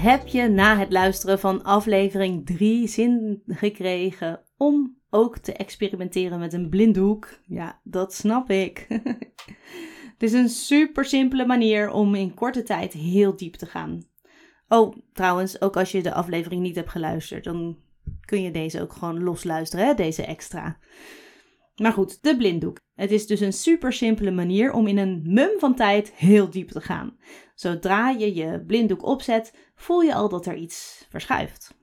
Heb je na het luisteren van aflevering 3 zin gekregen om ook te experimenteren met een blinddoek? Ja, dat snap ik. Het is een super simpele manier om in korte tijd heel diep te gaan. Oh, trouwens, ook als je de aflevering niet hebt geluisterd, dan kun je deze ook gewoon losluisteren, hè? deze extra. Maar goed, de blinddoek. Het is dus een super simpele manier om in een mum van tijd heel diep te gaan. Zodra je je blinddoek opzet, voel je al dat er iets verschuift.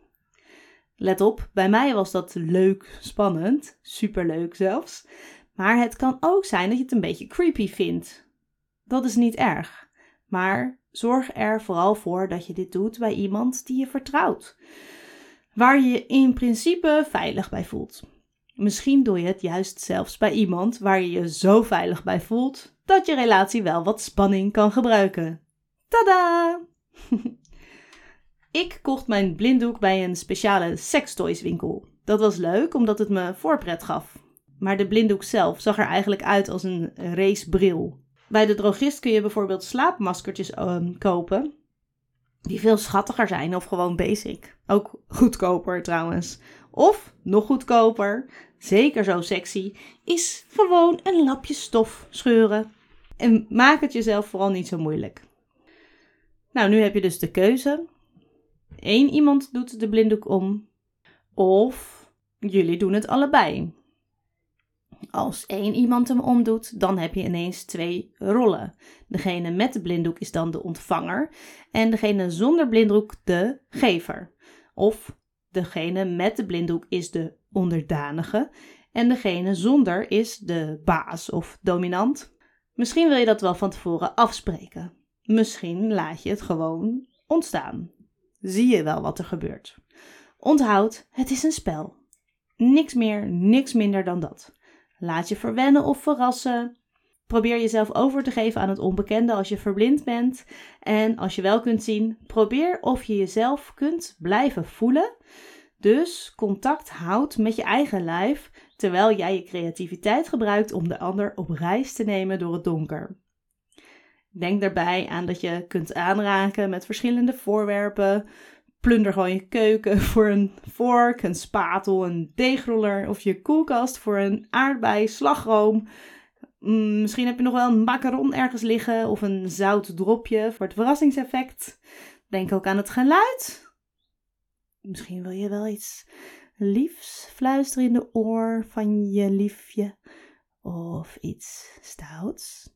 Let op, bij mij was dat leuk, spannend, superleuk zelfs. Maar het kan ook zijn dat je het een beetje creepy vindt. Dat is niet erg. Maar zorg er vooral voor dat je dit doet bij iemand die je vertrouwt. Waar je je in principe veilig bij voelt. Misschien doe je het juist zelfs bij iemand waar je je zo veilig bij voelt dat je relatie wel wat spanning kan gebruiken. Tada! Ik kocht mijn blinddoek bij een speciale sextoyswinkel. Dat was leuk omdat het me voorpret gaf. Maar de blinddoek zelf zag er eigenlijk uit als een racebril. Bij de drogist kun je bijvoorbeeld slaapmaskertjes um, kopen. Die veel schattiger zijn of gewoon basic. Ook goedkoper trouwens. Of nog goedkoper, zeker zo sexy, is gewoon een lapje stof scheuren. En maak het jezelf vooral niet zo moeilijk. Nou, nu heb je dus de keuze. Eén iemand doet de blinddoek om. Of jullie doen het allebei. Als één iemand hem omdoet, dan heb je ineens twee rollen. Degene met de blinddoek is dan de ontvanger en degene zonder blinddoek de gever. Of degene met de blinddoek is de onderdanige en degene zonder is de baas of dominant. Misschien wil je dat wel van tevoren afspreken. Misschien laat je het gewoon ontstaan. Zie je wel wat er gebeurt. Onthoud, het is een spel. Niks meer, niks minder dan dat. Laat je verwennen of verrassen. Probeer jezelf over te geven aan het onbekende als je verblind bent. En als je wel kunt zien, probeer of je jezelf kunt blijven voelen. Dus contact houdt met je eigen lijf terwijl jij je creativiteit gebruikt om de ander op reis te nemen door het donker. Denk daarbij aan dat je kunt aanraken met verschillende voorwerpen. Plunder gewoon je keuken voor een vork, een spatel, een deegroller of je koelkast voor een aardbei, slagroom. Mm, misschien heb je nog wel een macaron ergens liggen of een zout dropje voor het verrassingseffect. Denk ook aan het geluid. Misschien wil je wel iets liefs fluisteren in de oor van je liefje of iets stouts.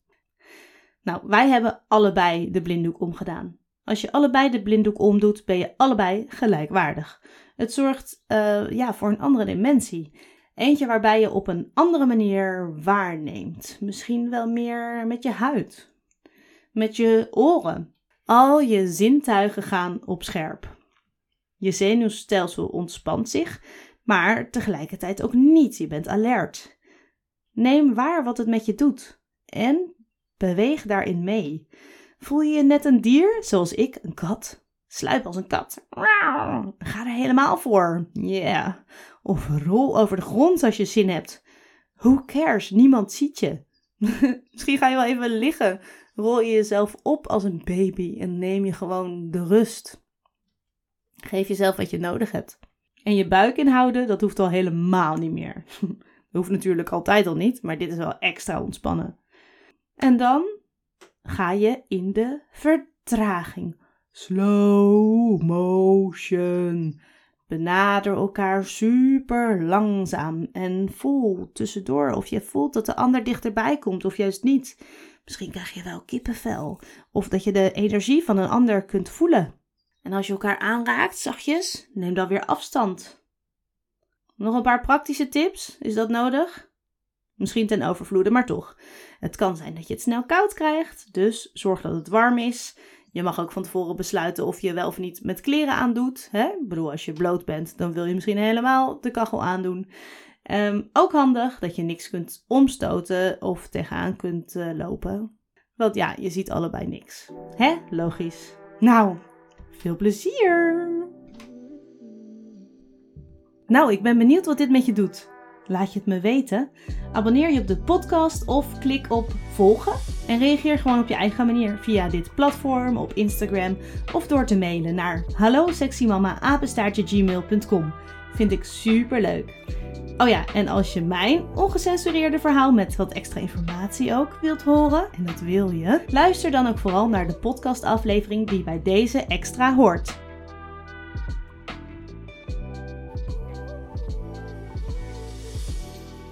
Nou, wij hebben allebei de blinddoek omgedaan. Als je allebei de blinddoek omdoet, ben je allebei gelijkwaardig. Het zorgt uh, ja, voor een andere dimensie. Eentje waarbij je op een andere manier waarneemt. Misschien wel meer met je huid, met je oren. Al je zintuigen gaan op scherp. Je zenuwstelsel ontspant zich, maar tegelijkertijd ook niet. Je bent alert. Neem waar wat het met je doet en beweeg daarin mee. Voel je je net een dier, zoals ik, een kat? Sluip als een kat. Ga er helemaal voor. Yeah. Of rol over de grond als je zin hebt. Who cares? Niemand ziet je. Misschien ga je wel even liggen. Rol je jezelf op als een baby en neem je gewoon de rust. Geef jezelf wat je nodig hebt. En je buik inhouden, dat hoeft al helemaal niet meer. Dat hoeft natuurlijk altijd al niet, maar dit is wel extra ontspannen. En dan ga je in de vertraging. Slow motion. Benader elkaar super langzaam en voel tussendoor of je voelt dat de ander dichterbij komt of juist niet. Misschien krijg je wel kippenvel of dat je de energie van een ander kunt voelen. En als je elkaar aanraakt, zachtjes, neem dan weer afstand. Nog een paar praktische tips? Is dat nodig? Misschien ten overvloede, maar toch. Het kan zijn dat je het snel koud krijgt, dus zorg dat het warm is. Je mag ook van tevoren besluiten of je wel of niet met kleren aandoet. Hè? Ik bedoel, als je bloot bent, dan wil je misschien helemaal de kachel aandoen. Um, ook handig dat je niks kunt omstoten of tegenaan kunt uh, lopen. Want ja, je ziet allebei niks. Hè? Logisch. Nou, veel plezier! Nou, ik ben benieuwd wat dit met je doet. Laat je het me weten. Abonneer je op de podcast of klik op volgen. En reageer gewoon op je eigen manier via dit platform, op Instagram of door te mailen naar hallo Vind ik super leuk. Oh ja, en als je mijn ongecensureerde verhaal met wat extra informatie ook wilt horen, en dat wil je, luister dan ook vooral naar de podcastaflevering die bij deze extra hoort.